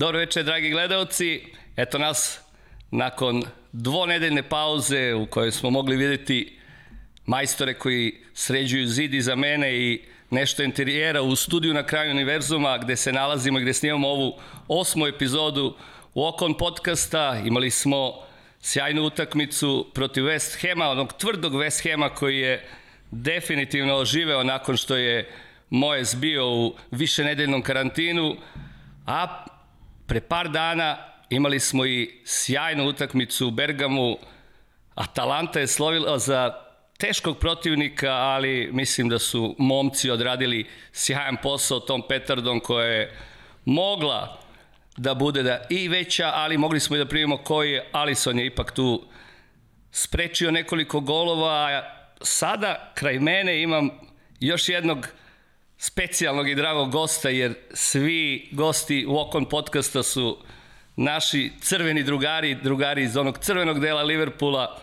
Dobro večer, dragi gledalci. Eto nas nakon dvonedeljne pauze u kojoj smo mogli videti majstore koji sređuju zid iza mene i nešto interijera u studiju na kraju univerzuma gde se nalazimo i gde snimamo ovu osmu epizodu u Okon podcasta. Imali smo sjajnu utakmicu protiv West Hema, onog tvrdog West Hema koji je definitivno oživeo nakon što je Moes bio u višenedeljnom karantinu, a pre par dana imali smo i sjajnu utakmicu u Bergamu. Atalanta je slovila za teškog protivnika, ali mislim da su momci odradili sjajan posao tom Petardom koja je mogla da bude da i veća, ali mogli smo i da primimo koji je. Alison je ipak tu sprečio nekoliko golova. Sada kraj mene imam još jednog specijalnog i dragog gosta, jer svi gosti u on podcasta su naši crveni drugari, drugari iz onog crvenog dela Liverpula,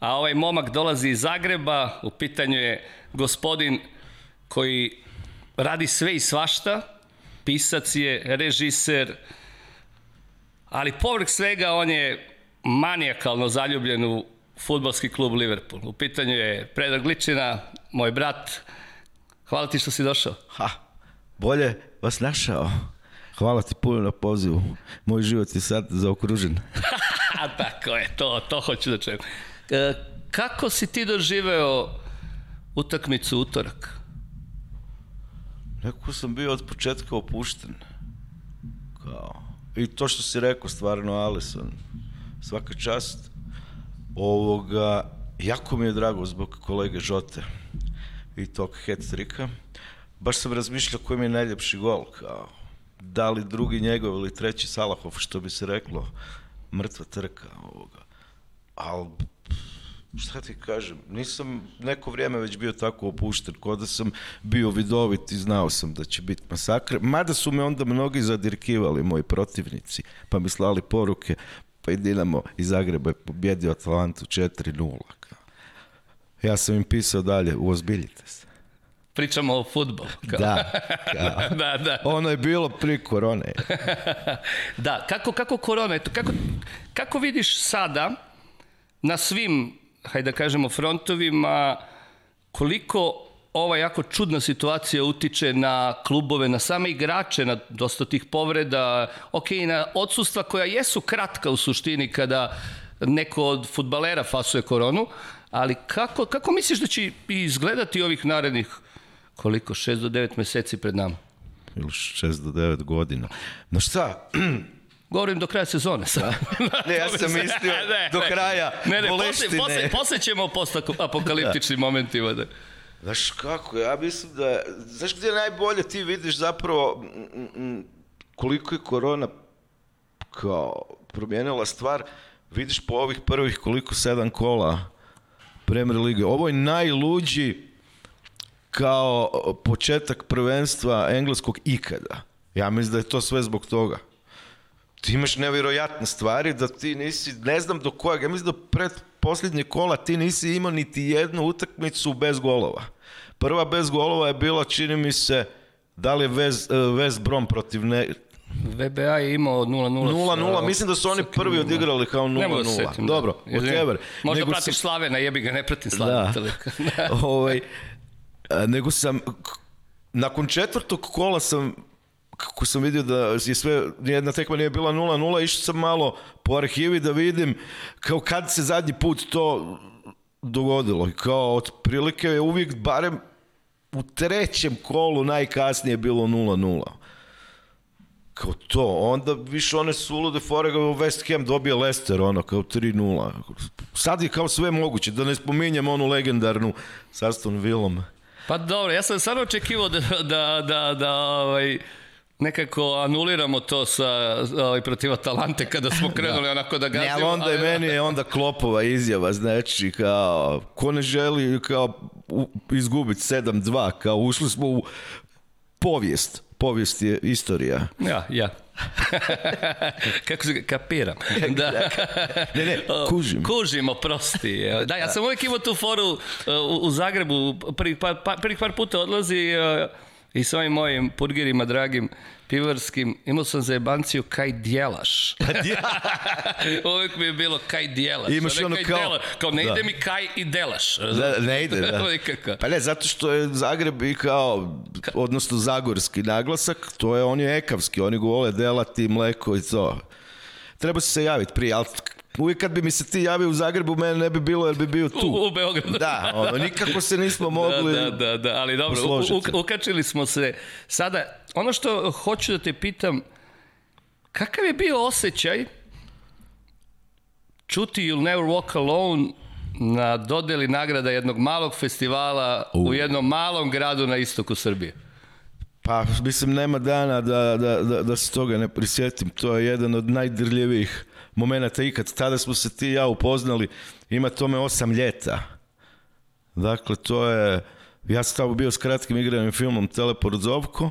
a ovaj momak dolazi iz Zagreba, u pitanju je gospodin koji radi sve i svašta, pisac je, režiser, ali povrh svega on je manijakalno zaljubljen u futbalski klub Liverpool. U pitanju je Predrag Ličina, moj brat, Hvala ti što si došao. Ha, bolje vas našao. Hvala ti puno na pozivu. Moj život je sad zaokružen. Tako je, to, to hoću da čujem. E, kako si ti doživeo utakmicu utorak? Nekako sam bio od početka opušten. Kao. I to što si rekao, stvarno, Alison, svaka čast. Ovoga, jako mi je drago zbog kolege Žote i tog hat-trika. Baš sam razmišljao koji mi je najljepši gol, kao da li drugi njegov ili treći Salahov, što bi se reklo, mrtva trka ovoga. Ali, šta ti kažem, nisam neko vrijeme već bio tako opušten, kod da sam bio vidovit i znao sam da će biti masakre, mada su me onda mnogi zadirkivali, moji protivnici, pa mi slali poruke, pa i Dinamo iz Zagreba je pobjedio Atlantu 4-0, Ja sam im pisao dalje, uozbiljite se. Pričamo o futbolu. Kao. Da, kao. da, da. Ono je bilo pri korone. da, kako, kako korone, eto, kako, kako vidiš sada na svim, hajde da kažemo, frontovima, koliko ova jako čudna situacija utiče na klubove, na same igrače, na dosta tih povreda, ok, na odsustva koja jesu kratka u suštini kada neko od futbalera fasuje koronu, uh, ali kako, kako misliš da će izgledati ovih narednih koliko, 6 do 9 meseci pred nama? Ili 6 do 9 godina. No šta, Govorim do kraja sezone sad. Da. ne, ja sam mislio ne, do kraja ne, ne, bolestine. Posle, posle, posle ćemo post apokaliptičnim da. momentima. Da. Znaš kako, ja mislim da... Znaš gde je najbolje ti vidiš zapravo koliko je korona kao promijenila stvar, vidiš po ovih prvih koliko sedam kola Premier Liga. Ovo je najluđi kao početak prvenstva engleskog ikada. Ja mislim da je to sve zbog toga. Ti imaš nevjerojatne stvari da ti nisi, ne znam do kojeg, ja mislim da pred posljednje kola ti nisi imao niti jednu utakmicu bez golova. Prva bez golova je bila, čini mi se, da li je West, eh, West Brom protiv ne, VBA je imao 0-0. 0-0, mislim da su oni prvi da. odigrali kao 0-0. Da da. Dobro, whatever. Možda nego pratiš sam... Slavena, jebi ga, ne pratim Slavena. Da. ovaj, nego sam, nakon četvrtog kola sam kako sam vidio da je sve, jedna tekma nije bila 0-0, išao sam malo po arhivi da vidim kao kad se zadnji put to dogodilo. Kao otprilike je uvijek barem u trećem kolu najkasnije bilo 0-0 kao to, onda više one su ulude fore kao West Ham dobije Leicester, ono, kao 3-0. Sad je kao sve moguće, da ne spominjem onu legendarnu sa Aston Villom. Pa dobro, ja sam samo očekivao da, da, da, da ovaj, nekako anuliramo to sa ovaj, protiv Atalante kada smo krenuli da. onako da gazimo. Ne, ali onda je meni je onda Klopova izjava, znači kao, ko ne želi kao izgubiti 7-2, kao ušli smo u povijest povijest je istorija. Ja, ja. Kako se kapiram. Da. ne, ne, kužim. Kužim, oprosti. Da, ja da. sam uvijek imao tu foru e, u Zagrebu, prvih par, pa, prvih par puta odlazi e, i sa ovim mojim purgirima dragim pivarskim, imao sam za jebanciju kaj djelaš. Pa Uvijek mi je bilo kaj djelaš. I imaš ono kao... Djela, kao ne da. ide mi kaj i delaš. Da, ne ide, da. Nikako. pa ne, zato što je Zagreb i kao, odnosno zagorski naglasak, to je, on je ekavski, oni govole delati mleko i to. Treba se javiti prije, ali Uvijek kad bi mi se ti javio u Zagrebu, mene ne bi bilo jer bi bio tu. U, u Beogradu. Da, ono, nikako se nismo da, mogli Da, da, da, da ali dobro, u, ukačili smo se. Sada, ono što hoću da te pitam, kakav je bio osjećaj čuti You'll Never Walk Alone na dodeli nagrada jednog malog festivala u, u jednom malom gradu na istoku Srbije? Pa, mislim, nema dana da, da, da, da se toga ne prisjetim. To je jedan od najdrljevih momenata ikad. Tada smo se ti i ja upoznali, ima tome osam ljeta. Dakle, to je, ja sam tamo bio s kratkim igranim filmom Teleport Zovko,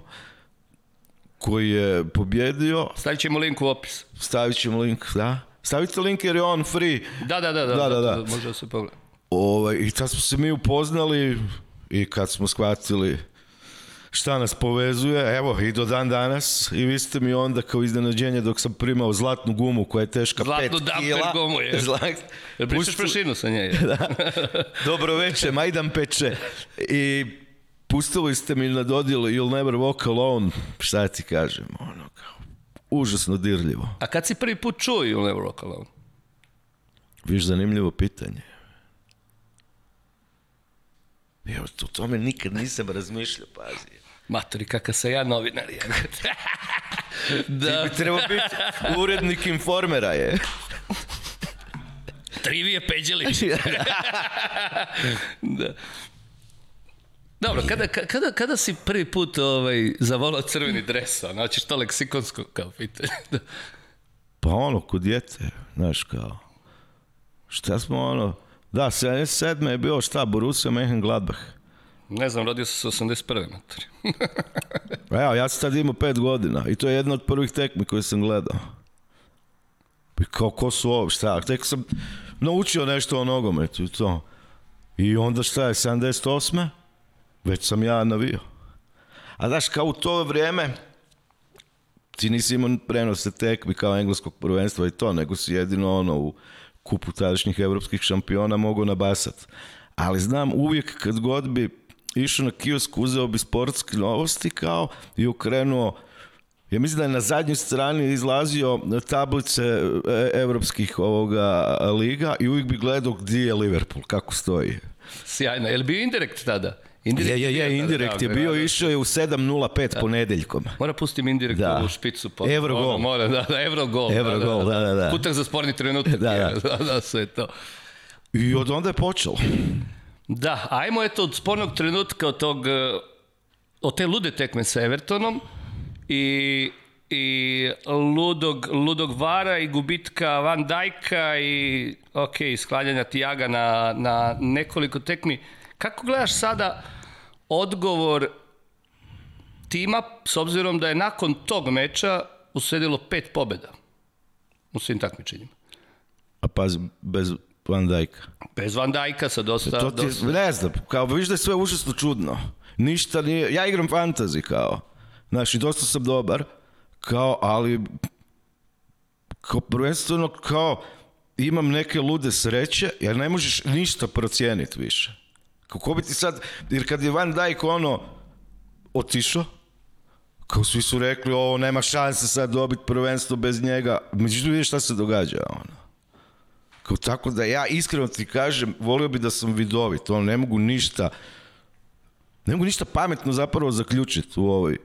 koji je pobjedio. Stavit ćemo link u opis. Stavit ćemo link, da. Stavite link jer je on free. Da, da, da. da, da, da, da. Može da se pogleda. Ovaj, I tad smo se mi upoznali i kad smo shvatili šta nas povezuje, evo i do dan danas i vi ste mi onda kao iznenađenje dok sam primao zlatnu gumu koja je teška Zlatno 5 kila. Zlatnu damper gumu je. Zlat... Jel brišeš Pustu... prašinu sa njega? da. Dobro veče, Majdan peče. I pustili ste mi na dodjelu You'll Never Walk Alone, šta ti kažem, ono kao, užasno dirljivo. A kad si prvi put čuo You'll Never Walk Alone? Viš, zanimljivo pitanje. Evo, o tome nikad nisam razmišljao, pazi. Matori, kakav sam ja novinar, je. da. Ti bi trebao biti urednik informera, je. Trivije Peđelić. da. Dobro, kada, kada, kada si prvi put ovaj, zavolao crveni dres, a znači što leksikonsko kao pitanje? da. Pa ono, kod djete, znaš kao, šta smo ono, da, 77. je bio šta, Borussia Mönchengladbach. Ne znam, rodio sam se 81. mater. Evo, ja sam tad imao 5 godina i to je jedna od prvih tekmi koje sam gledao. I kao, ko su ovo, šta? Tek sam naučio nešto o nogometu i to. I onda šta je, 78. Već sam ja navio. A znaš, kao u to vrijeme, ti nisi imao prenose tekmi kao engleskog prvenstva i to, nego si jedino ono u kupu tadašnjih evropskih šampiona mogu nabasat. Ali znam, uvijek kad god bi išao na kiosk, uzeo bi sportske novosti kao i okrenuo Ja mislim da je na zadnjoj strani izlazio tablice e, evropskih ovoga liga i uvijek bi gledao gdje je Liverpool, kako stoji. Sjajno, je li bio indirekt tada? Indirekt je, je, je, indirekt da, je bio, da, išao je u 7.05 da. ponedeljkom. Mora pustim indirekt da. u špicu. Pa, Evrogol. Ono, mora, da, da, gol. Da, evrogol, da, da, da. da. Putak da. za sporni trenutak. Da, da. da, da, sve to. I od onda je počelo. Da, ajmo eto od spornog trenutka od tog e, od te lude tekme sa Evertonom i i ludog, ludog vara i gubitka Van Dajka i ok, sklanjanja Tiaga na, na nekoliko tekmi. Kako gledaš sada odgovor tima s obzirom da je nakon tog meča usledilo pet pobeda u svim takmičenjima? A pazi, bez Van Dajka. Bez Van Dijk-a sa dosta... to ti, dosta... ne znam, kao vidiš da je sve užasno čudno. Ništa nije, ja igram fantasy kao. Znaš, i dosta sam dobar, kao, ali kao prvenstveno kao imam neke lude sreće, jer ne možeš ništa procijeniti više. Kako bi ti sad, jer kad je Van Dijk ono otišao, kao svi su rekli ovo nema šanse sad dobiti prvenstvo bez njega, međutim vidiš šta se događa ono. Kao, tako da ja iskreno ti kažem, volio bih da sam vidovit, ono, ne mogu ništa, ne mogu ništa pametno zapravo zaključiti u ovoj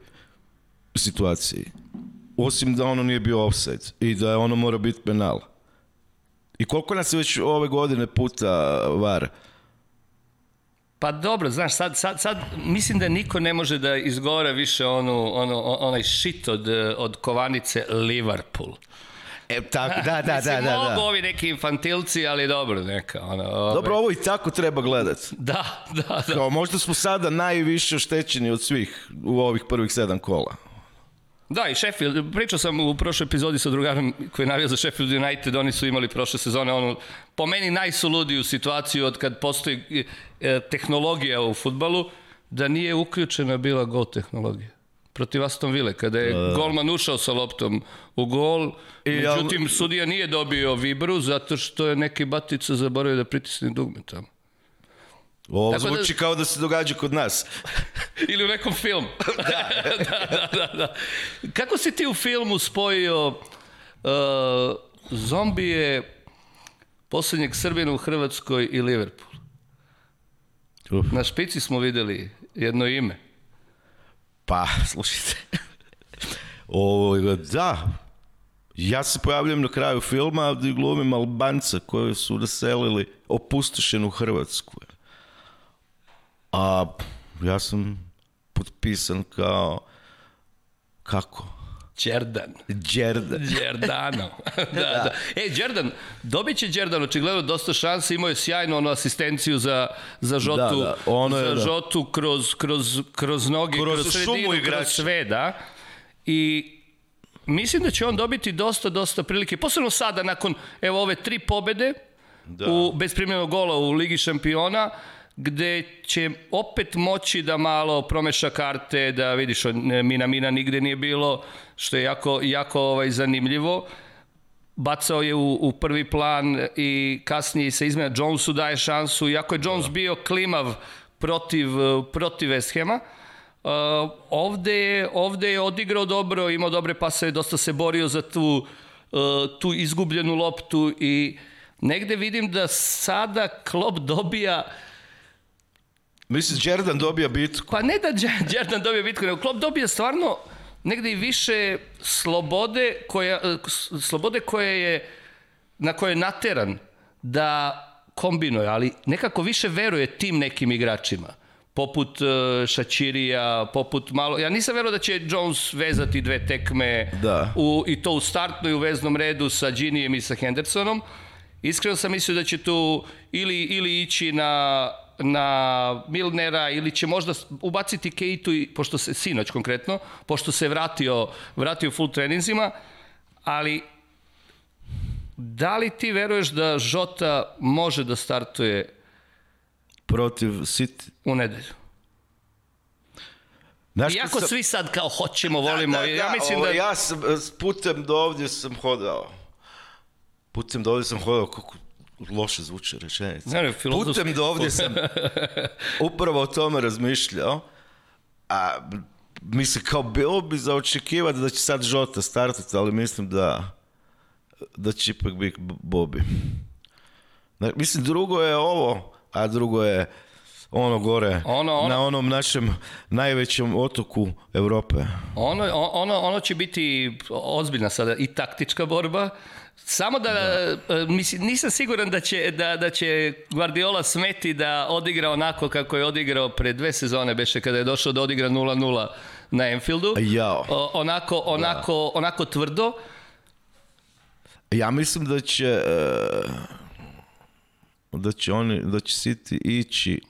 situaciji. Osim da ono nije bio offside i da je ono mora biti penal. I koliko nas je već ove godine puta var? Pa dobro, znaš, sad, sad, sad mislim da niko ne može da izgovara više onu, ono, onaj shit od, od kovanice Liverpool. E, tako, da, da, da Mislim, da, da, da. mogu ovi neki infantilci, ali dobro, neka. Ono, ove... Dobro, ovo i tako treba gledati. Da, da, da. Kao, možda smo sada najviše oštećeni od svih u ovih prvih sedam kola. Da, i Sheffield, pričao sam u prošloj epizodi sa drugarom koji je navio za Sheffield United, oni su imali prošle sezone ono, po meni najsuludiju situaciju od kad postoji e, tehnologija u futbalu, da nije uključena bila gol tehnologija protiv Aston Ville, kada je uh. golman ušao sa loptom u gol, I međutim, ja... sudija nije dobio vibru zato što je neki batica zaboravio da pritisne dugme tamo. Ovo Tako zvuči da... kao da se događa kod nas. Ili u nekom filmu. da. da, da, da, Kako si ti u filmu spojio uh, zombije poslednjeg Srbina u Hrvatskoj i Liverpool? Uf. Na špici smo videli jedno ime. Pa, slušajte. Ovo, da, ja se pojavljam na kraju filma gdje glumim Albanca koji su naselili opustošenu Hrvatsku. A ja sam potpisan kao kako? Đerdan. Đerdan. Đerdano. da, da. da. E, Đerdan, dobit će Đerdan, očigledno dosta šanse, imao je sjajnu ono asistenciju za, za da, Žotu, da, da. Ono je, za da. Žotu kroz, kroz, kroz noge, kroz, kroz sredinu, kroz sve, da. I mislim da će on dobiti dosta, dosta prilike, posebno sada, nakon evo, ove tri pobede, da. u, bez primljenog gola u Ligi šampiona, gde će opet moći da malo promeša karte, da vidiš, mina mina nigde nije bilo, što je jako, jako ovaj, zanimljivo. Bacao je u, u prvi plan i kasnije se izmena Jonesu daje šansu, iako je Jones da. bio klimav protiv, protiv West Hema, Uh, ovde, je, ovde je odigrao dobro, imao dobre pase, dosta se borio za tu, uh, tu izgubljenu loptu i negde vidim da sada Klopp dobija Misliš, Jordan dobija bitku? Pa ne da Jordan dobija bitku, nego Klopp dobija stvarno uh, negde i više slobode koja, e, slobode koja je, na koje je nateran da kombinuje, ali nekako više veruje tim nekim igračima poput e, Šačirija, poput malo... Ja nisam verovao da će Jones vezati dve tekme da. u, i to u startnoj u veznom redu sa Ginijem i sa Hendersonom. Iskreno sam mislio da će tu ili, ili ići na na Milnera ili će možda ubaciti Keitu, pošto se, sinoć konkretno, pošto se vratio, vratio full treninzima, ali da li ti veruješ da Žota može da startuje protiv City? U nedelju. Znaš Iako sam... svi sad kao hoćemo, volimo, da, da, da, ja mislim ovo, da... Ja sam, putem do ovdje sam hodao. Putem do ovdje sam hodao, kako, loše zvuči rečenica. Ne, ne, Putem do ovdje sam upravo o tome razmišljao, a mislim kao bilo bi za očekivati da će sad Žota startati, ali mislim da da će ipak biti Bobi. Mislim, drugo je ovo, a drugo je ono gore, ono, ono, na onom našem najvećem otoku Evrope. Ono, ono, ono će biti ozbiljna sada i taktička borba, Samo da, da. E, mislim, nisam siguran da će, da, da će Guardiola smeti da odigra onako kako je odigrao pre dve sezone, beše kada je došao da odigra 0-0 na Enfieldu. Jao. Onako, onako, da. onako tvrdo. Ja mislim da će... Uh da će, oni, da će City ići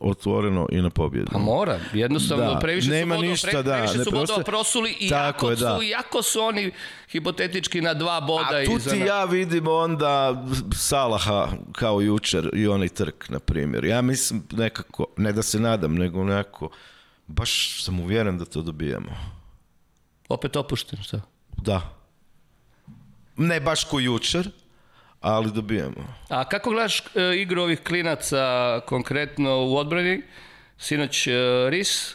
otvoreno i na pobjedu. Pa mora, jednostavno da, previše nema su bodova, ništa, pre, da, previše ne, su bodova prosuli i tako jako, je, da. su, jako su oni hipotetički na dva boda. A tu ti ja vidim onda Salaha kao jučer i onaj trk, na primjer. Ja mislim nekako, ne da se nadam, nego nekako, baš sam uvjeren da to dobijemo. Opet opušten, šta? Da. Ne baš ko jučer, ali dobijamo. A kako gledaš e, igru ovih klinaca konkretno u odbrani? Sinoć e, Ris,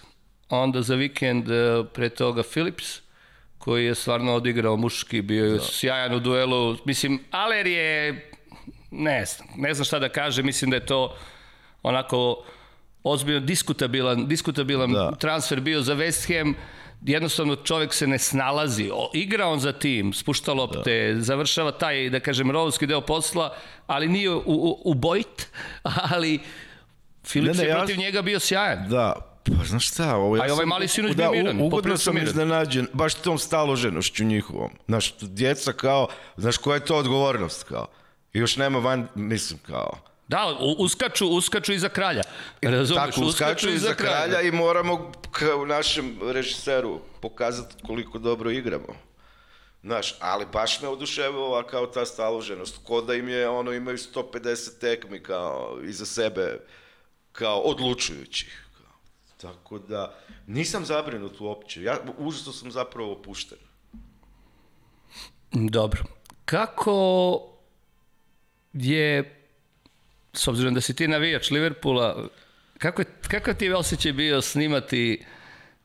onda za vikend e, pre toga Philips, koji je stvarno odigrao muški, bio je da. sjajan u duelu. Mislim, Aler je, ne znam, ne znam šta da kaže, mislim da je to onako ozbiljno diskutabilan, diskutabilan da. transfer bio za West Ham jednostavno čovek se ne snalazi. O, igra on za tim, spušta lopte, da. završava taj, da kažem, rovski deo posla, ali nije u, u, bojt, ali Filips ne, ne, protiv njega bio sjajan. Da, Pa znaš šta, ovo ja A ovaj sam, ovaj mali sinoć da, bio miran. Ugodno sam miran. iznenađen, baš tom staloženošću njihovom. Znaš, djeca kao, znaš koja je to odgovornost kao. još nema van, mislim kao, Da, uskaču, uskaču iza kralja. Razumeš, Tako, uskaču, uskaču iza kralja. kralja i moramo kao našem režiseru pokazati koliko dobro igramo. Znaš, ali baš me oduševila kao ta staloženost. Ko da im je, ono, imaju 150 tekmi kao iza sebe, kao odlučujućih. Tako da, nisam zabrinut uopće. Ja užasno sam zapravo opušten. Dobro. Kako je s obzirom da si ti navijač Liverpula, kako, je, kako ti je osjećaj bio snimati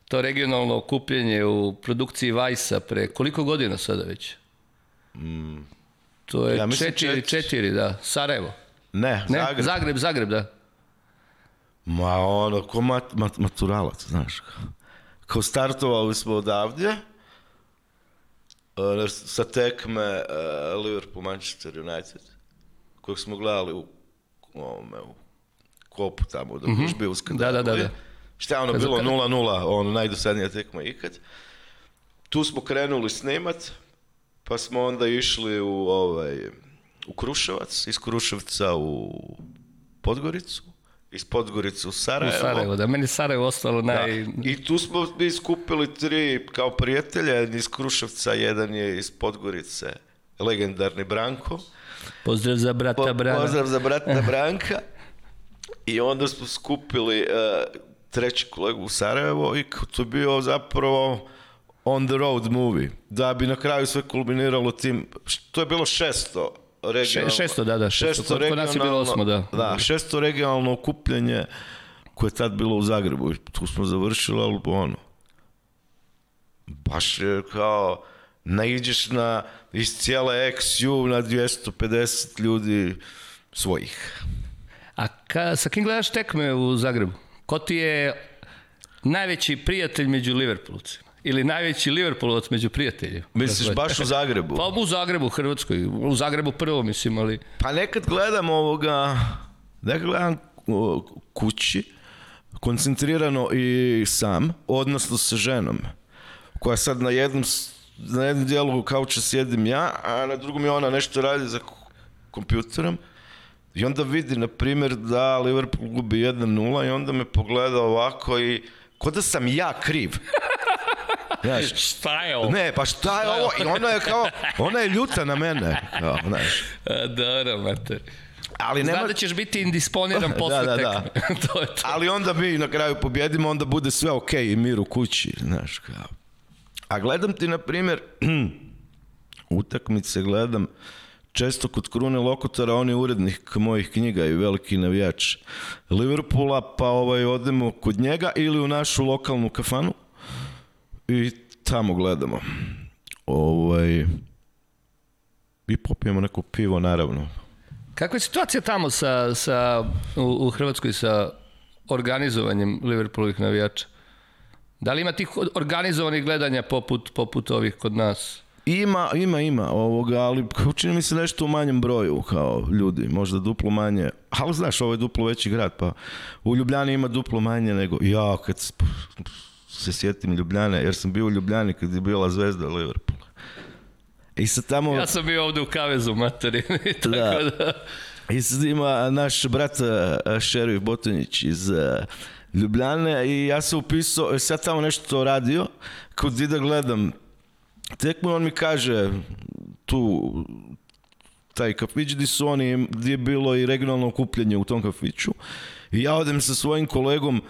to regionalno okupljenje u produkciji Vajsa pre koliko godina sada već? Mm. To je ja četiri, četiri, da, Sarajevo. Ne, ne, Zagreb. Zagreb, Zagreb, da. Ma ono, ko mat, mat, maturalac, znaš. Kao startovali smo odavdje, sa tekme uh, Liverpool Manchester United kojeg smo gledali u u ovome, u kopu tamo do Kušbivska. Mm -hmm. Da, da, da, da. Šta je ono bilo 0-0, ono najdosadnija tekma ikad. Tu smo krenuli snimat, pa smo onda išli u ovaj u Kruševac, iz Kruševca u Podgoricu, iz Podgorice u Sarajevo. U Sarajevo, da, meni Sarajevo ostalo da, naj... Da. I tu smo mi skupili tri kao prijatelja, jedan iz Kruševca, jedan je iz Podgorice legendarni Branko. Pozdrav za brata po, Brana. Pozdrav za brata Branka. I onda smo skupili uh, treći kolegu u Sarajevo i to je bio zapravo on the road movie. Da bi na kraju sve kulminiralo tim, to je bilo šesto regionalno. Še, šesto, da, da. Šesto, šesto kod, kod nas je bilo osmo, da. Da, šesto regionalno okupljanje koje je tad bilo u Zagrebu. Tu smo završili, ali ono, baš je kao naiđeš na, iz cijele XU na 250 ljudi svojih. A ka, sa kim gledaš tekme u Zagrebu? Ko ti je najveći prijatelj među Liverpoolcima? Ili najveći Liverpoolovac među prijateljima? Misliš baš u Zagrebu? Pa u Zagrebu, Hrvatskoj. U Zagrebu prvo, mislim, ali... Pa nekad gledam ovoga... Nekad gledam kući, koncentrirano i sam, odnosno sa ženom, koja sad na jednom na jednom dijelu kauča sjedim ja, a na drugom je ona nešto radi za kompjuterom. I onda vidi, na primjer, da Liverpool gubi 1-0 i onda me pogleda ovako i ko da sam ja kriv. Znaš, šta je ovo? Ne, pa šta je ovo? I ona je kao, ona je ljuta na mene. Kao, znaš. E, dobro, mater. Ali nema... Zna da ćeš biti indisponiran da, posle da, da, da. to je to. Ali onda mi na kraju pobjedimo, onda bude sve okej okay i mir u kući, znaš, kao. A gledam ti, na primjer, utakmice gledam, često kod Krune Lokotara, on je urednik mojih knjiga i veliki navijač Liverpoola, pa ovaj, odemo kod njega ili u našu lokalnu kafanu i tamo gledamo. Ovaj, I popijemo neko pivo, naravno. Kakva je situacija tamo sa, sa, u, u Hrvatskoj sa organizovanjem Liverpoolovih navijača? Da li ima tih organizovanih gledanja poput, poput ovih kod nas? Ima, ima, ima, ovoga, ali čini mi se nešto u manjem broju kao ljudi, možda duplo manje, ali znaš, ovo je duplo veći grad, pa u Ljubljani ima duplo manje nego, ja, kad se sjetim Ljubljane, jer sam bio u Ljubljani kad je bila zvezda Liverpool. I sad tamo... Ja sam bio ovde u kavezu, materine, tako da. da... I sad ima naš brat eh, Šerif Botonjić iz eh, Ljubljane i ja sam upisao, e, sad tamo nešto radio, kao da gledam tekmu on mi kaže tu taj kafić gdje su oni, gdje je bilo i regionalno okupljanje u tom kafiću i ja odem sa svojim kolegom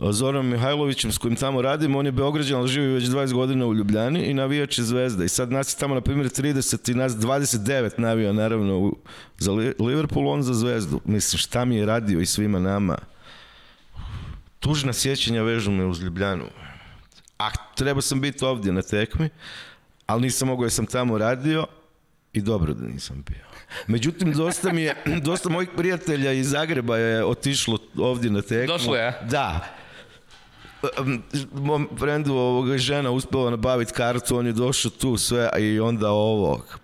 e, Zoran Mihajlovićem s kojim tamo radim, on je Beograđan, ali živi već 20 godina u Ljubljani i navijač je Zvezda. I sad nas je tamo, na primjer, 30 i nas 29 navija, naravno, za Liverpool, on za Zvezdu. Mislim, šta mi je radio i svima nama? tužna sjećanja vežu me uz Ljubljanu. A treba sam biti ovdje na tekmi, ali nisam mogao jer sam tamo radio i dobro da nisam bio. Međutim, dosta mi je, dosta mojih prijatelja iz Zagreba je otišlo ovdje na tekmu. Došlo je? Da. Mom frendu ovoga žena uspela nabaviti kartu, on je došao tu sve i onda ovog,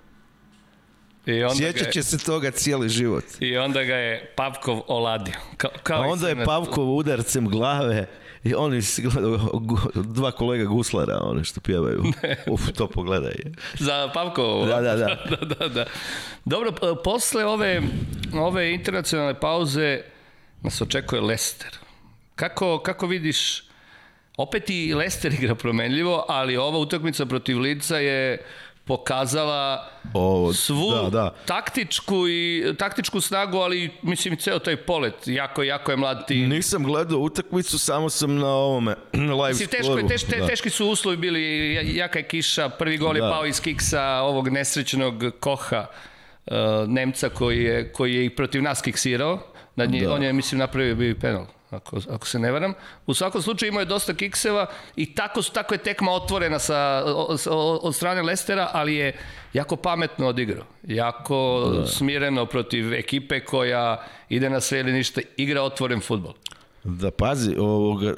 I onda Sjećat će se toga cijeli život. I onda ga je Pavkov oladio. Ka, kao A onda je Pavkov udarcem glave i oni dva kolega guslara, oni što pjevaju. Uf, to pogledaj. Za Pavkovo. Da, da, da. da, da, da. Dobro, posle ove, ove internacionalne pauze nas očekuje Lester. Kako, kako vidiš, opet i Lester igra promenljivo, ali ova utakmica protiv Lica je pokazala Ovo, svu da, da. taktičku i taktičku snagu, ali mislim i ceo taj polet, jako jako je mlad tim. Nisam gledao utakmicu, samo sam na ovome live mislim, teško, je, teš, te, da. teški su uslovi bili, jaka je kiša, prvi gol je da. pao iz kiksa ovog nesrećnog Koha. E, Nemca koji je, koji je i protiv nas kiksirao, da nje, da. on je, mislim, napravio bio penal ako, ako se ne varam. U svakom slučaju imao je dosta kikseva i tako, tako je tekma otvorena sa, od strane Lestera, ali je jako pametno odigrao. Jako da. smireno protiv ekipe koja ide na sve ili ništa, igra otvoren futbol. Da, pazi, ovoga,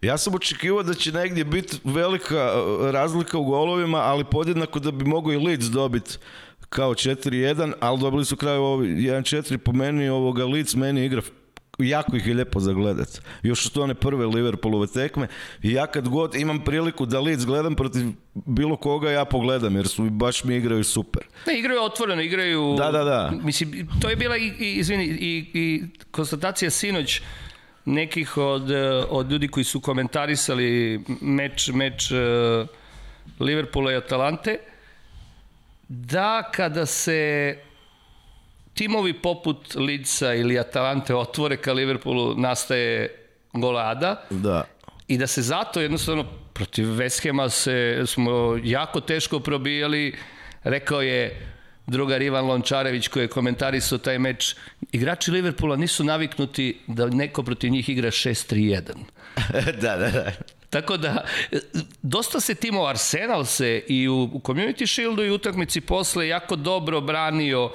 ja sam očekivao da će negdje biti velika e, razlika u golovima, ali podjednako da bi mogo i Leeds dobiti kao 4-1, ali dobili su kraj 1-4 po meni ovoga Leeds, meni igra jako ih je lepo za Još su one prve Liverpoolove tekme i ja kad god imam priliku da Leeds gledam protiv bilo koga ja pogledam jer su baš mi igraju super. Ne, igraju otvoreno, igraju... Da, da, da. Mislim, to je bila i, i izvini, i, i konstatacija sinoć nekih od, eh, od ljudi koji su komentarisali meč, meč eh, Liverpoola i Atalante, da kada se timovi poput Lidsa ili Atalante otvore ka Liverpoolu, nastaje golada. Da. I da se zato jednostavno protiv West Hema se smo jako teško probijali. Rekao je druga Ivan Lončarević koji je komentarisao taj meč, igrači Liverpoola nisu naviknuti da neko protiv njih igra 6-3-1. da, da, da. Tako da, dosta se timova, Arsenal se i u Community Shieldu i utakmici posle jako dobro branio uh,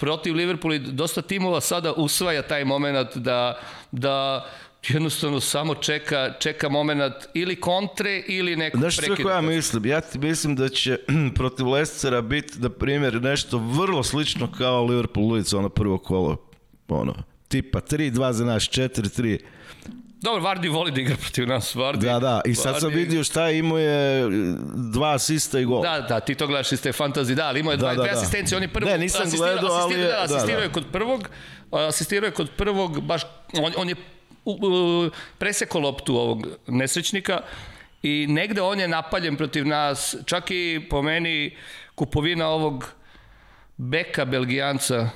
protiv Liverpoola i dosta timova sada usvaja taj moment da, da jednostavno samo čeka, čeka moment ili kontre ili neko Znaš prekida. Znaš kako ja mislim? Ja ti mislim da će protiv Lestera biti, na primjer, nešto vrlo slično kao Liverpool Luic, ono prvo kolo, ono, tipa 3-2 za naš, 4-3. Dobro, Vardi voli da igra protiv nas, Vardi. Da, da, i sad Vardi... sam vidio šta je, imao je dva asista i gol. Da, da, ti to gledaš iz te fantazije, da, ali imao je dva, da, da, dve da. asistencije, on je prvo ne, nisam asistirao, gledao, asistirao, ali je, da, da. asistirao da, da. kod prvog, asistirao je kod prvog, baš, on, on je u, presekao loptu ovog nesrećnika i negde on je napaljen protiv nas, čak i po meni kupovina ovog beka belgijanca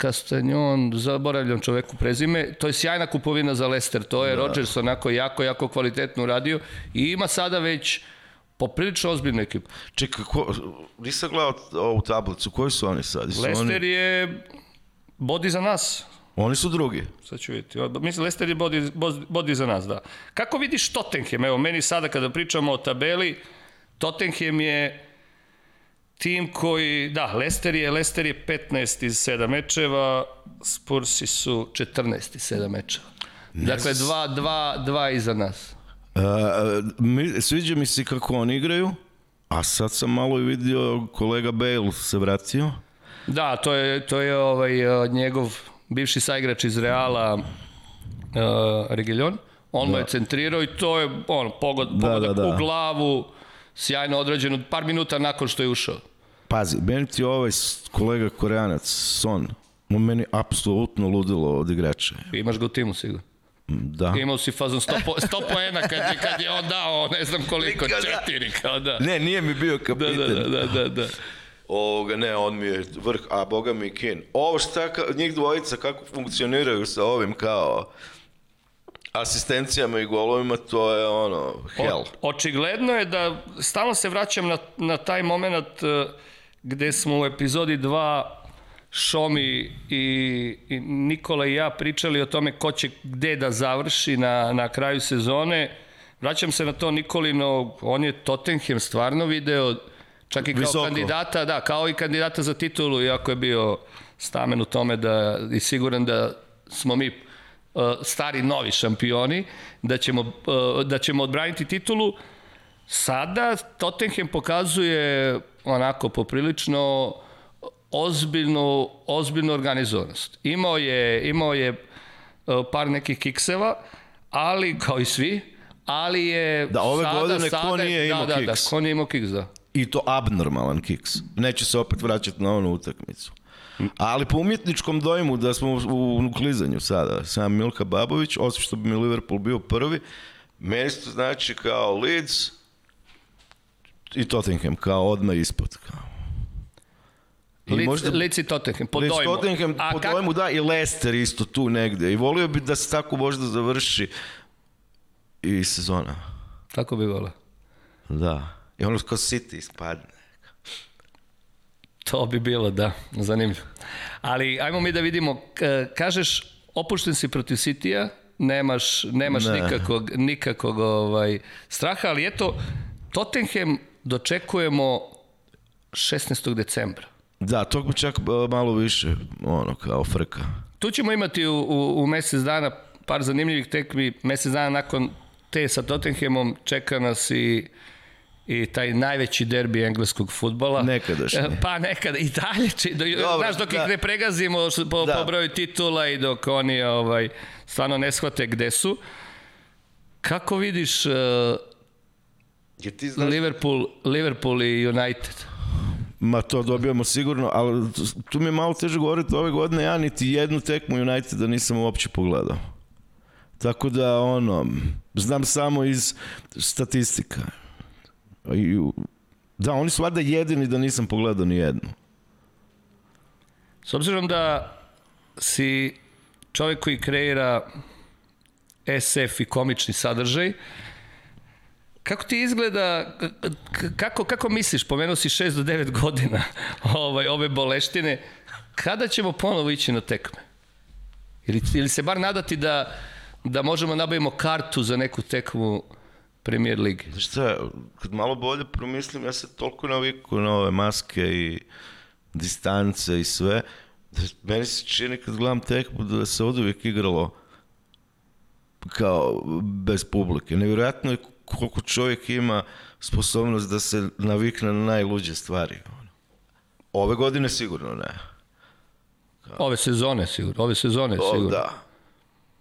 Castanjon, zaboravljam čoveku prezime, to je sjajna kupovina za Leicester, to je da. Rodgers onako jako, jako kvalitetno uradio i ima sada već poprilično ozbiljnu ekipu. Čekaj, ko, nisam gledao ovu tablicu, koji su oni sad? Su Leicester oni... je bodi za nas. Oni su drugi. Sad ću vidjeti. Mislim, Leicester je bodi, bodi za nas, da. Kako vidiš Tottenham? Evo, meni sada kada pričamo o tabeli, Tottenham je tim koji, da, Lester je, Lester je 15 iz 7 mečeva, Spursi su 14 iz 7 mečeva. Yes. Dakle, 2 2 2 iza nas. Uh, mi, sviđa mi se kako oni igraju, a sad sam malo i vidio kolega Bale se vratio. Da, to je, to je ovaj, e, njegov bivši saigrač iz Reala uh, e, Regiljon. On da. mu je centrirao i to je on, pogod, da, pogodak da, da, da. u glavu sjajno odrađeno par minuta nakon što je ušao. Pazi, meni ti ovaj kolega Koreanac, Son, on meni apsolutno ludilo od igrača. Imaš ga u timu sigurno. Mm, da. Imao si fazon 100, po, 100 poena kad je, kad je on dao, ne znam koliko, da. četiri, kao da. Ne, nije mi bio kapitan. Da, da, da, da, da. da. Ovoga, ne, on mi je vrh, a boga mi je kin. Ovo šta, njih dvojica, kako funkcioniraju sa ovim kao asistencijama i golovima, to je ono, hell. O, očigledno je da, stalno se vraćam na, na taj moment e, gde smo u epizodi 2 Šomi i, i Nikola i ja pričali o tome ko će gde da završi na, na kraju sezone. Vraćam se na to Nikolino, on je Tottenham stvarno video, čak i kao Visoko. kandidata, da, kao i kandidata za titulu, iako je bio stamen u tome da i siguran da smo mi E, stari novi šampioni, da ćemo, e, da ćemo odbraniti titulu. Sada Tottenham pokazuje onako poprilično ozbiljnu, ozbiljnu organizovanost. Imao je, imao je e, par nekih kikseva, ali kao i svi, ali je da, ove sada, godine sada, ko nije imao da, da, da kiks. Da, da, ko nije imao kiks, da. I to abnormalan kiks. Neće se opet vraćati na onu utakmicu. Ali po umjetničkom dojmu da smo u, u klizanju sada, sam Milka Babović, osim što bi mi Liverpool bio prvi, mesto znači kao Leeds i Tottenham, kao odmah ispod. Kao. I Lic, možda, Lic i Tottenham, po Lic, dojmu. Tottenham, A po kak... dojmu, da, i Leicester isto tu negde. I volio bi da se tako možda završi i sezona. Tako bi volio. Da. I ono kao City ispadne. To bi bilo, da, zanimljivo. Ali ajmo mi da vidimo, kažeš opušten si protiv Sitija, nemaš, nemaš ne. nikakog, nikakvog ovaj, straha, ali eto, Tottenham dočekujemo 16. decembra. Da, to bi čak e, malo više, ono, kao frka. Tu ćemo imati u, u, u mesec dana par zanimljivih tekmi, mesec dana nakon te sa Tottenhamom čeka nas i i taj najveći derbi engleskog futbala. Nekadašnji. Pa nekada, i dalje, či, do, Dobre, znaš, dok da. ih ne pregazimo po, da. po broju titula i dok oni ovaj, stvarno ne shvate gde su. Kako vidiš uh, Jer ti znaš... Liverpool, Liverpool i United? Ma to dobijamo sigurno, ali tu mi je malo teže govoriti ove godine, ja niti jednu tekmu Uniteda nisam uopće pogledao. Tako da, ono, znam samo iz statistika. Da, oni su valjda jedini da nisam pogledao ni jednu. S obzirom da si čovjek koji kreira SF i komični sadržaj, Kako ti izgleda, kako, kako misliš, pomenuo si 6 do 9 godina ovaj, ove boleštine, kada ćemo ponovo ići na tekme? Ili, ili se bar nadati da, da možemo da nabavimo kartu za neku tekmu premier lige. šta, kad malo bolje promislim, ja se toliko naviku na ove maske i distance i sve, da meni se čini kad gledam tekmu da se od uvijek igralo kao bez publike. Nevjerojatno je koliko čovjek ima sposobnost da se navikne na najluđe stvari. Ove godine sigurno ne. Ove sezone sigurno, ove sezone o, sigurno. Da.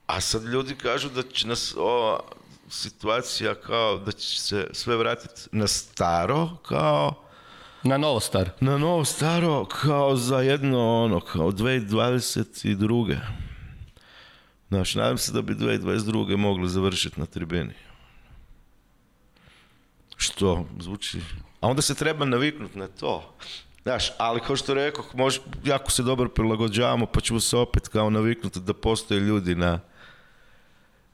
A sad ljudi kažu da će nas ova situacija kao da će se sve vratiti na staro, kao... Na novo staro. Na novo staro, kao za jedno, ono, kao 2022. Znaš, nadam se da bi 2022. mogli završiti na tribini. Što zvuči... A onda se treba naviknuti na to. Znaš, ali kao što rekao, može, jako se dobro prilagođavamo, pa ćemo se opet kao naviknuti da postoje ljudi na,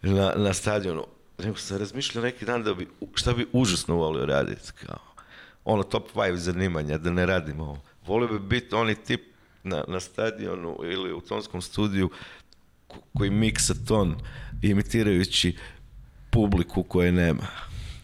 na, na stadionu nego sam razmišljao neki dan da bi, šta bi užasno volio raditi, kao, ono top 5 zanimanja, da ne radim ovo. Volio bi biti onaj tip na, na stadionu ili u tonskom studiju koji miksa ton imitirajući publiku koje nema.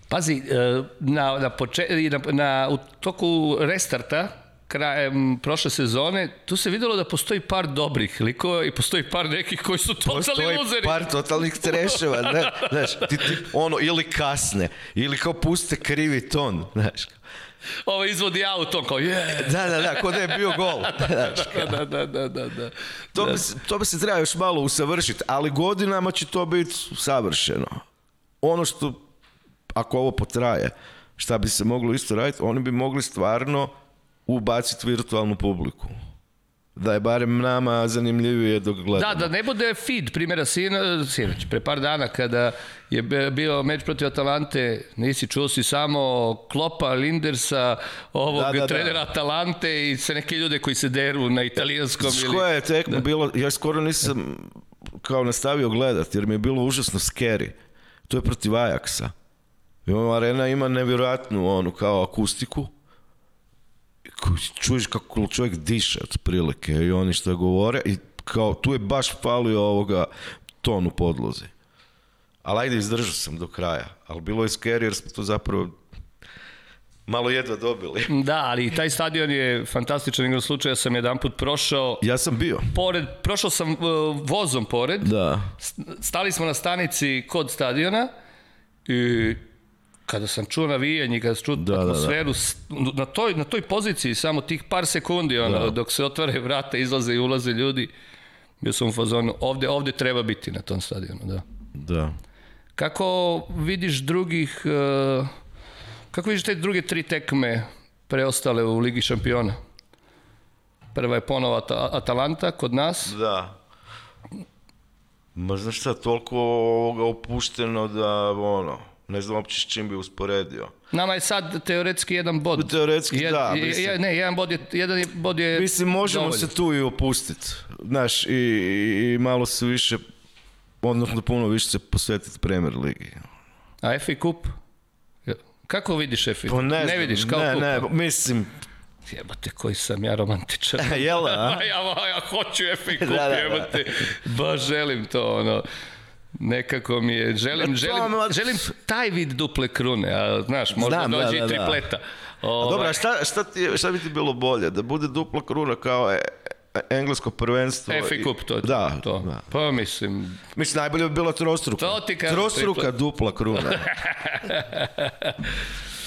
Pazi, e, na, na, poče, na, na, u toku restarta krajem prošle sezone, tu se videlo da postoji par dobrih likova i postoji par nekih koji su totalni postoji luzeri. Postoji par totalnih treševa, da, znaš, ti, ti, ono, ili kasne, ili kao puste krivi ton, znaš. Ovo izvodi auto, kao je. Da, da, da, kod da je bio gol. Da, da, znaš, da, da, da, da, da. To, da. Bi, to bi se treba još malo usavršiti, ali godinama će to biti savršeno. Ono što, ako ovo potraje, šta bi se moglo isto raditi, oni bi mogli stvarno ubaciti virtualnu publiku da je barem nama zanimljivije dok gledamo. Da, da ne bude feed primjera Sina, Sinoć, pre par dana kada je bio meč protiv Atalante, nisi čuo si samo Klopa, Lindersa, ovog da, da, da. trenera da. Atalante i se neke ljude koji se deru na italijanskom. S koje je tekmo da. bilo, ja skoro nisam kao nastavio gledat, jer mi je bilo užasno scary. To je protiv Ajaksa. I arena ima nevjerojatnu onu kao akustiku, čuješ kako čovjek diše otprilike i oni što govore i kao tu je baš falio ovoga ton u podlozi. Ali ajde, izdržao sam do kraja. Ali bilo je scary jer smo to zapravo malo jedva dobili. Da, ali taj stadion je fantastičan igra slučaja, sam jedan put prošao... Ja sam bio. Pored, prošao sam uh, vozom pored. Da. Stali smo na stanici kod stadiona i kada sam čuo navijanje i kada sam čuo da, atmosferu, da, da. Na, toj, na toj poziciji samo tih par sekundi, ono, da. dok se otvore vrata, izlaze i ulaze ljudi, bio sam u fazonu, ovde, ovde treba biti na tom stadionu, da. Da. Kako vidiš drugih, e, kako vidiš te druge tri tekme preostale u Ligi šampiona? Prva je ponova Atalanta kod nas. Da. Ma znaš šta, toliko ovoga opušteno da, ono, Ne znam uopće s čim bi usporedio. Nama je sad teoretski jedan bod. Teoretski, Jed, da. Mislim. Je, ne, jedan bod je, jedan bod je Mislim, možemo dovolj. se tu i opustiti. Znaš, i, i, i, malo se više, odnosno puno više se posvetiti Premier Ligi. A FA Kup? Kako vidiš FA Kup? Pa ne, ne, vidiš kao ne, kup? ne, mislim, jebate koji sam ja romantičan. Jel, da, a? ja, ja hoću FA Kup, da, da, da, da. jebate, baš želim to, ono. Nekako mi je, želim, da, želim, želim taj vid duple krune, a znaš, možda Znam, da, dođe da, da, i tripleta. Ovaj. A dobra, a šta, šta, ti, šta bi ti bilo bolje? Da bude dupla kruna kao je e, englesko prvenstvo. FA Cup, to, da, to. Da. Pa mislim... Mislim, najbolje bi bilo trostruka. To ti kažem. Trostruka tripla. dupla kruna.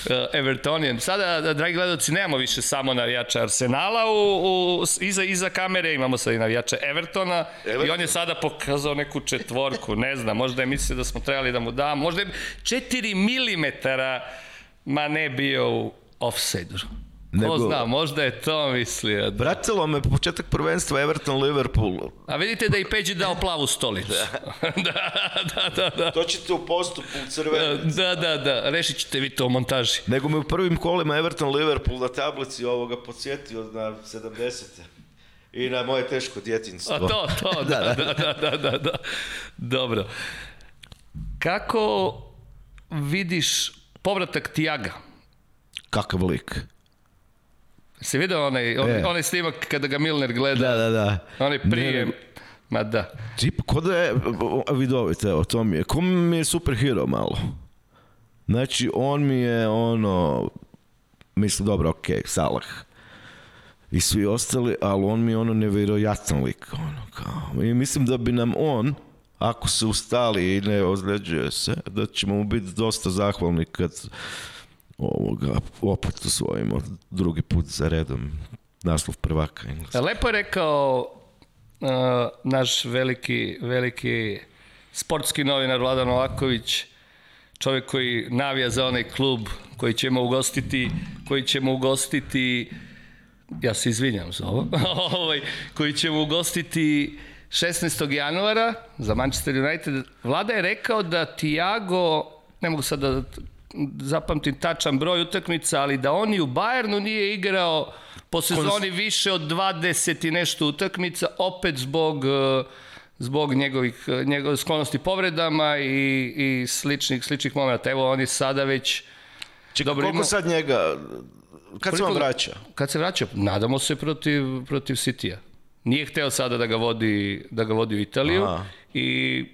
Eh, Evertonijem. Sada, da, dragi gledalci, nemamo više samo navijača Arsenala, u, u, iza, iza kamere imamo sad i navijača Evertona Everton. i on je sada pokazao neku četvorku, ne znam, možda je mislio da smo trebali da mu damo, možda je 4 mm ma ne bio u offside-u. Nego, Ko zna, možda je to mislio. Da. Vratilo me početak prvenstva Everton-Liverpool. A vidite da i Peđi dao plavu stolicu. Da. da. da, da, da, To ćete u postupku crvenec. Da, da, da, rešit ćete vi to u montaži. Nego me u prvim kolima Everton-Liverpool na tablici ovoga podsjetio na 70. I na moje teško djetinstvo. A to, to, da, da. da, da, da, da, da, da. Dobro. Kako vidiš povratak Tiaga? Kakav lik? Si video onaj, on, e. onaj snimak kada ga Milner gleda? Da, da, da. Onaj prijem. Ne, Ma da. Čip, ko da je, vidovite, evo, to mi je, ko mi je superhero malo. Znači, on mi je ono, mislim, dobro, okej, okay, Salah i svi ostali, ali on mi je ono nevjerojatan lik. Ono, kao. I mislim da bi nam on, ako se ustali i ne ozleđuje se, da ćemo mu biti dosta zahvalni kad ovoga, opet osvojimo drugi put za redom naslov prvaka. E, lepo je rekao uh, naš veliki, veliki sportski novinar Vladan Novaković, čovjek koji navija za onaj klub koji ćemo ugostiti, koji ćemo ugostiti ja se izvinjam za ovo, ovaj, koji ćemo ugostiti 16. januara za Manchester United. Vlada je rekao da Tiago, ne mogu sad da zapamtim tačan broj utakmica, ali da on i u Bayernu nije igrao po sezoni više od 20 i nešto utakmica, opet zbog e, zbog njegovih e, njegovih sklonosti povredama i, i sličnih, sličnih momenta. Evo, oni sada već... Čekaj, dobro, koliko ima... sad njega... Kad se on vraća? Kad se vraća, nadamo se protiv, protiv Citija. Nije hteo sada da ga vodi, da ga vodi u Italiju Aha. i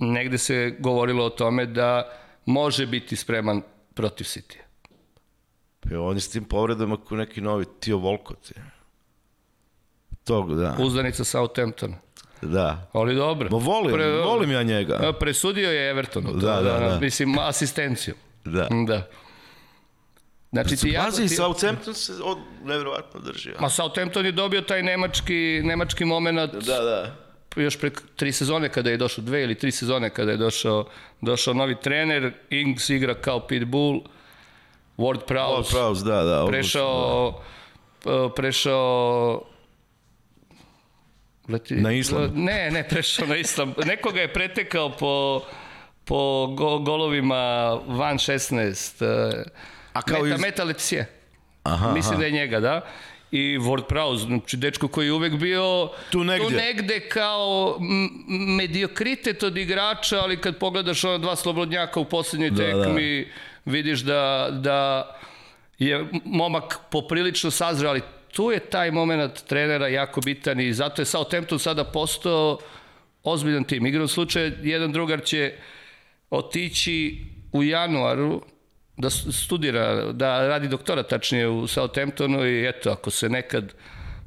negde se govorilo o tome da može biti spreman protiv City. Pa on s tim povredama koji neki novi Tio Volkot je. Tog, da. Uzdanica Southampton. Da. Ali dobro. Ma volim, Pre, volim ja njega. Presudio je Evertonu. Da, da, da, da. Mislim, asistencijom. Da. Da. Znači, ti jako... Pazi, ti... Southampton se od, nevjerovatno držio. Ma Southampton je dobio taj nemački, nemački moment. Da, da još pre tri sezone kada je došao, dve ili tri sezone kada je došao, došao novi trener, Ings igra kao Pitbull, Ward Prowse, Ward Prowse da, da, prešao, da. prešao leti, na Islam. Ne, ne, prešao na Islam. Nekoga je pretekao po, po go, golovima van 16. E, A kao Meta, iz... Meta Letisije. Aha, Mislim aha. da je njega, da i Ward Prowse, znači dečko koji je uvek bio tu negde, tu negde kao mediokritet od igrača, ali kad pogledaš ona dva slobodnjaka u poslednjoj da, da, tekmi, da. vidiš da, da je momak poprilično sazreo, ali tu je taj moment trenera jako bitan i zato je Southampton sada postao ozbiljan tim. Igrom slučaja, jedan drugar će otići u januaru da studira, da radi doktora tačnije u Southamptonu i eto, ako se nekad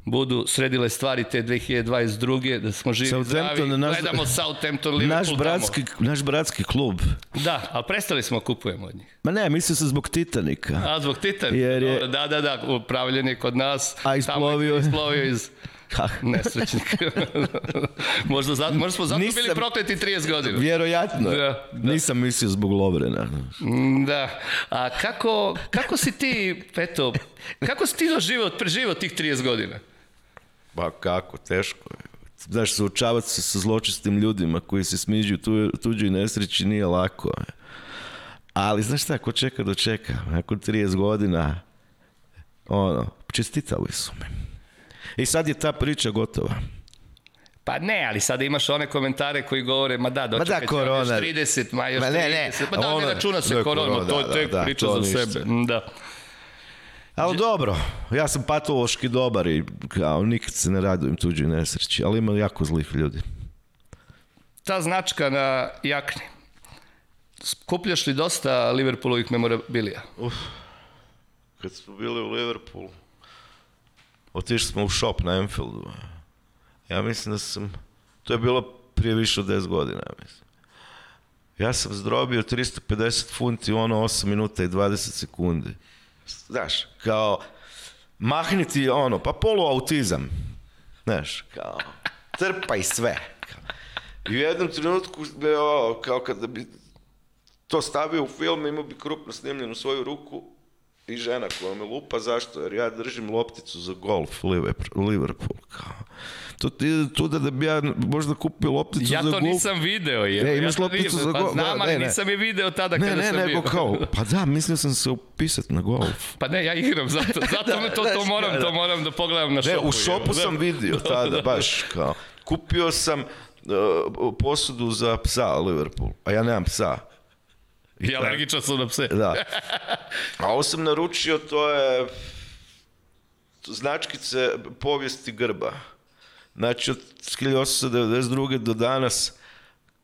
budu sredile stvari te 2022. da smo živi zdravi, naš, gledamo Southampton, Liverpool naš bratski, tamo. Naš bratski klub. Da, a prestali smo kupujemo od njih. Ma ne, mislio sam zbog Titanika. A, zbog Titanika. Jer je... da, da, da, upravljen je kod nas. A isplovio je. Isplovio iz... Ha. Nesrećnik. možda, za, možda smo zato Nisam, bili prokleti 30 godina. Vjerojatno. Da, da. Nisam mislio zbog Lovrena. Mm, da. A kako, kako si ti, eto, kako si ti doživao, preživao tih 30 godina? Ba kako, teško je. Znaš, suočavati se sa zločistim ljudima koji se smiđuju tu, tuđoj nesreći nije lako. Je. Ali znaš šta, ko čeka do čeka, nakon 30 godina, ono, čestitali su me. I sad je ta priča gotova. Pa ne, ali sada imaš one komentare koji govore, ma da, dočekaj, da, korona. još 30, ma još ma ne, 30. Ne, da, ono, ne računa se korona, korona to je da, tek da, priča za ništa. sebe. Da. Ali dobro, ja sam patološki dobar i kao, nikad se ne radujem tuđoj nesreći, ali ima jako zlih ljudi. Ta značka na jakni, Skupljaš li dosta Liverpoolovih memorabilija? Uf, kad smo bili u Liverpoolu, otišli smo u shop na Enfieldu. Ja mislim da sam, to je bilo prije više od 10 godina, ja mislim. Ja sam zdrobio 350 funti ono 8 minuta i 20 sekundi. Znaš, kao, mahniti ono, pa poluautizam. Znaš, kao, trpaj sve. I u jednom trenutku, kao kada bi to stavio u film, imao bi krupno snimljen svoju ruku i žena koja me lupa, zašto? Jer ja držim lopticu za golf Liverpool, kao. To ti ide tuda da bi ja možda kupio lopticu ja za golf. Ja to nisam video. Je. Ne, imaš ja lopticu za pa Znam, da, ali nisam je video tada ne, kada ne, sam ne, bio. Ne, ne, kao, pa da, mislio sam se upisati na golf. Pa ne, ja igram, zato, da, zato da, me to, to, moram, da. to da. moram da pogledam na šopu. Ne, u šopu sam video vidio tada, baš kao. Kupio sam uh, posudu za psa Liverpool, a ja nemam psa. I alergičan sam na pse. Da. A ovo sam naručio, to je značkice povijesti grba. Znači, od 1892. do danas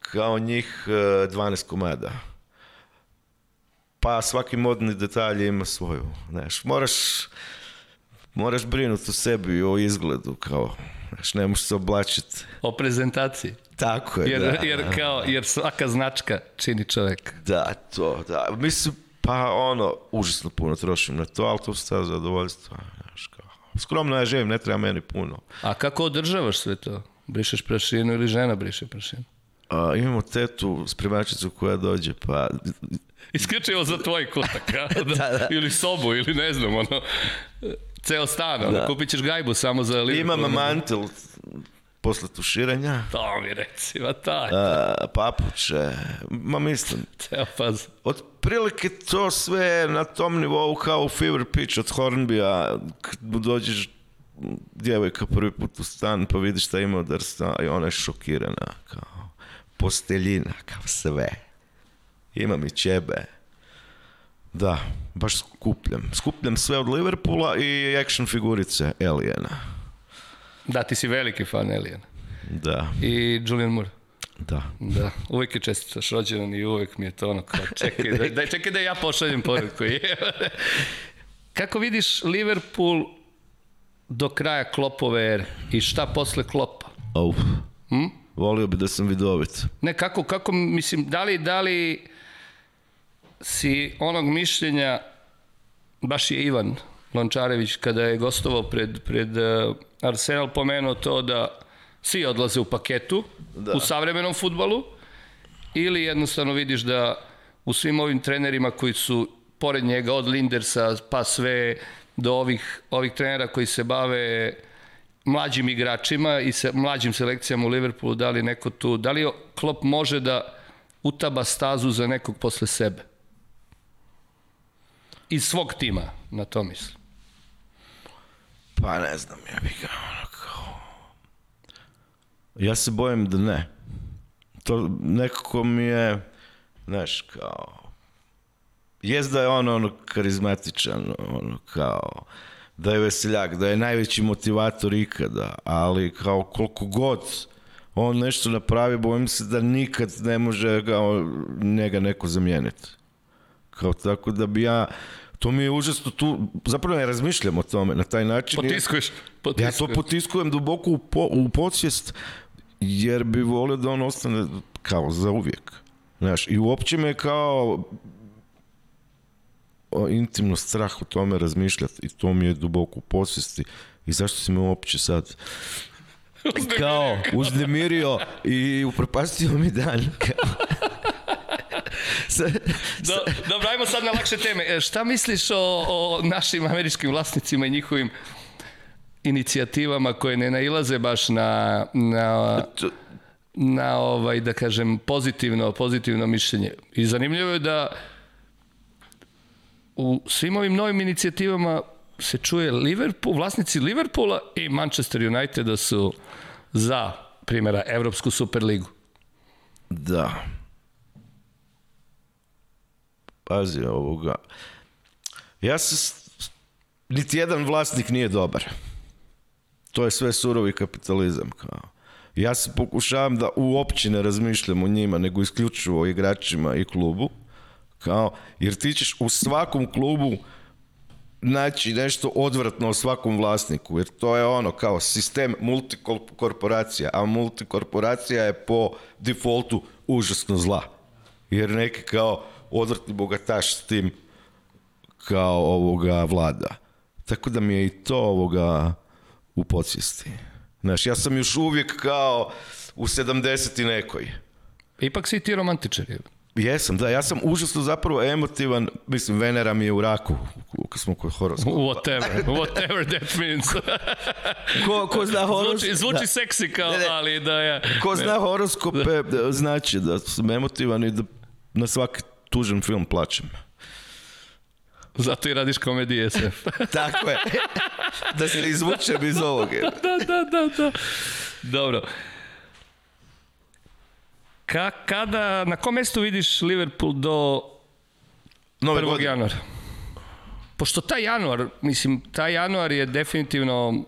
kao njih 12 e, komada. Pa svaki modni detalj ima svoju. Znaš, moraš, moraš brinuti o sebi i o izgledu kao Znaš, ne možeš se oblačiti. O prezentaciji. Tako je, jer, da. Jer, kao, jer svaka značka čini čoveka. Da, to, da. Mislim, pa ono, užasno puno trošim na to, ali to su ta zadovoljstva. Znaš, kao, skromno ja živim, ne treba meni puno. A kako održavaš sve to? Brišeš prašinu ili žena briše prašinu? A, imamo tetu, spremačicu koja dođe, pa Isključivo za tvoj kutak, a? Da, da, da. ili sobu, ili ne znam, ono ceo stan, da. kupit ćeš gajbu samo za Liverpool. Imam mantel posle tuširanja. To mi reci, ma taj. A, papuče, ma mislim. Ceo faz. Od prilike to sve na tom nivou kao Fever Pitch od Hornbya, kad dođeš djevojka prvi put u stan pa vidiš šta ima od Arsenal i ona je šokirana kao posteljina, kao sve. Imam i ćebe. Da, baš skupljam. Skupljam sve od Liverpoola i action figurice Aliena. Da, ti si veliki fan Aliena. Da. I Julian Moore. Da. Da, uvek je čestitaš rođendan i uvek mi je to ono kao čekaj da, da, čekaj da ja pošaljem poruku. Kako vidiš Liverpool do kraja Klopove ere i šta posle Klopa? Au. Hm? Volio bi da sam vidovit. Ne, kako, kako, mislim, da li, da li si onog mišljenja, baš je Ivan Lončarević kada je gostovao pred, pred eh, Arsenal pomenuo to da svi odlaze u paketu da. u savremenom futbalu ili jednostavno vidiš da u svim ovim trenerima koji su pored njega od Lindersa pa sve do ovih, ovih trenera koji se bave mlađim igračima i se, mlađim selekcijama u Liverpoolu, da li neko tu, da li Klopp može da utaba stazu za nekog posle sebe? iz svog tima, na to mislim? Pa ne znam, ja bih ga ono kao... Ja se bojim da ne. To nekako mi je, znaš, kao... Jest da je on ono karizmatičan, ono kao da je veseljak, da je najveći motivator ikada, ali kao koliko god on nešto napravi, bojim se da nikad ne može ga, njega neko zamijeniti. Kao tako da bi ja, to mi je užasno tu, zapravo ne razmišljam o tome na taj način. Potiskuješ. potiskuješ. Ja to potiskujem duboko u, po, u podsvijest, jer bi volio da on ostane kao za uvijek. Znaš, i uopće me kao intimno strah o tome razmišljati i to mi je duboko u podsvijesti i zašto si me uopće sad kao uznemirio i upropastio mi dan kao Do, dobro, ajmo sad na lakše teme. E, šta misliš o, o našim američkim vlasnicima i njihovim inicijativama koje ne nailaze baš na, na, na ovaj, da kažem, pozitivno, pozitivno mišljenje. I zanimljivo je da u svim ovim novim inicijativama se čuje Liverpool, vlasnici Liverpoola i Manchester Uniteda su za, primjera, Evropsku superligu. Da pazi ovoga. Ja se, niti jedan vlasnik nije dobar. To je sve surovi kapitalizam. Kao. Ja se pokušavam da uopće ne razmišljam o njima, nego isključivo o igračima i klubu. Kao, jer ti ćeš u svakom klubu naći nešto odvratno o svakom vlasniku, jer to je ono kao sistem multikorporacija, a multikorporacija je po defaultu užasno zla. Jer neki kao odvrtni bogataš s tim kao ovoga vlada. Tako da mi je i to ovoga u podsvesti. Znaš, ja sam još uvijek kao u 70 i nekoj. Ipak si ti romantičar, je. Jesam, da, ja sam užasno zapravo emotivan, mislim, Venera mi je u raku, kad smo kod horoskopa. Whatever, whatever that means. ko, ko zna horoskop... Zvuči, zvuči da. seksi kao, ne, ne. ali da ja... Ko zna horoskope, da, znači da sam emotivan i da na svaki tužan film, plačem. Zato i radiš komedije SF. Tako je. Da se izvučem iz ovoga. Da, da, da, da, da. Dobro. Ka, kada, na kom mestu vidiš Liverpool do Nove 1. Godine. januara? Pošto taj januar, mislim, taj januar je definitivno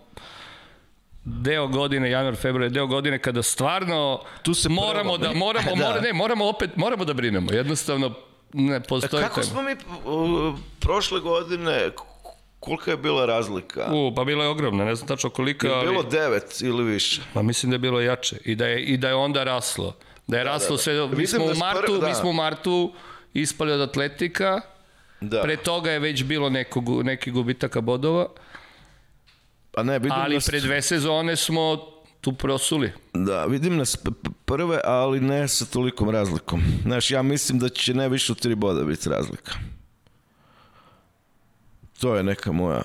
deo godine, januar, februar, deo godine kada stvarno tu se moramo prvo, da moramo, da. Mora, da. ne, moramo opet moramo da brinemo. Jednostavno ne postoji e, Kako tema. smo mi uh, prošle godine, kolika je bila razlika? U, pa bila je ogromna, ne znam tačno kolika. Je bilo ali... devet ili više? Pa mislim da je bilo jače i da je, i da je onda raslo. Da je da, raslo da, da. sve, mi smo, da u martu, da. mi smo u martu ispali od atletika, da. pre toga je već bilo nekog, neki gubitaka bodova, Pa ne, vidim ali da pred dve sezone smo tu prosuli. Da, vidim nas prve, ali ne sa tolikom razlikom. Znaš, ja mislim da će ne više od tri boda biti razlika. To je neka moja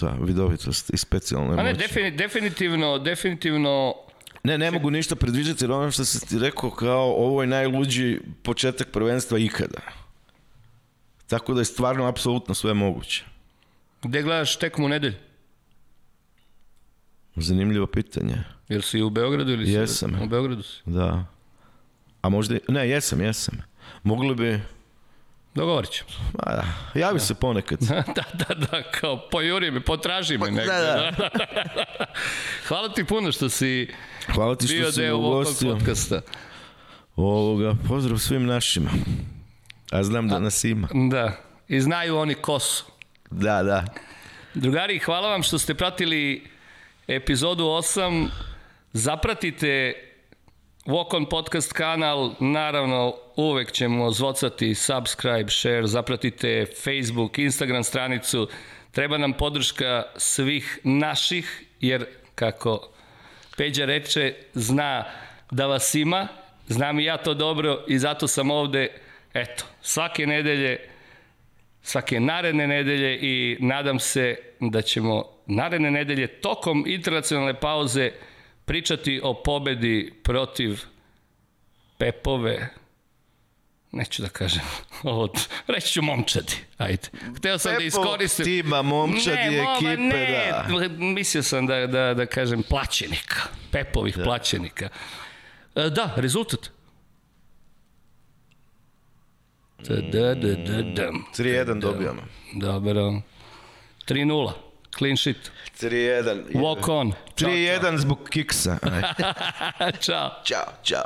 da, vidovitost i specijalna emocija. A ne, defini, definitivno, definitivno... Ne, ne mogu ništa predviđati, jer ono što sam ti rekao, kao ovo je najluđi početak prvenstva ikada. Tako da je stvarno apsolutno sve moguće. Gde gledaš tekmu nedelju? Zanimljivo pitanje. Jel si u Beogradu ili si? Jesam. U Beogradu si? Da. A možda, ne, jesam, jesam. Mogli bi... Dogovorit ćemo. Ma da, javi da. se ponekad. da, da, da, kao pojuri me, potraži me pa, negdje. Da, da. da, da, da. Hvala ti puno što si Hvala ti što bio deo ovog podcasta. Ovoga, pozdrav svim našima. A znam da A, nas ima. Da, i znaju oni ko su. Da, da. Drugari, hvala vam što ste pratili epizodu 8. Zapratite Walk on podcast kanal, naravno uvek ćemo zvocati subscribe, share, zapratite Facebook, Instagram stranicu. Treba nam podrška svih naših, jer kako Peđa reče, zna da vas ima, znam i ja to dobro i zato sam ovde, eto, svake nedelje, svake naredne nedelje i nadam se da ćemo naredne nedelje tokom internacionalne pauze pričati o pobedi protiv Pepove neću da kažem, od, reći ću momčadi, ajde. Hteo sam Pepo, da iskoristim... tima, momčadi, ne, ekipe, ne. da. Mislio sam da, da, da kažem plaćenika, Pepovih da. plaćenika. E, da, rezultat. Da, da, da, da, da. 3-1 mm, da, da. dobijamo. Dobro. 3-0. Clean sheet. 3-1. Walk on. 3-1 zbog kiksa. Ćao. Ćao, čao.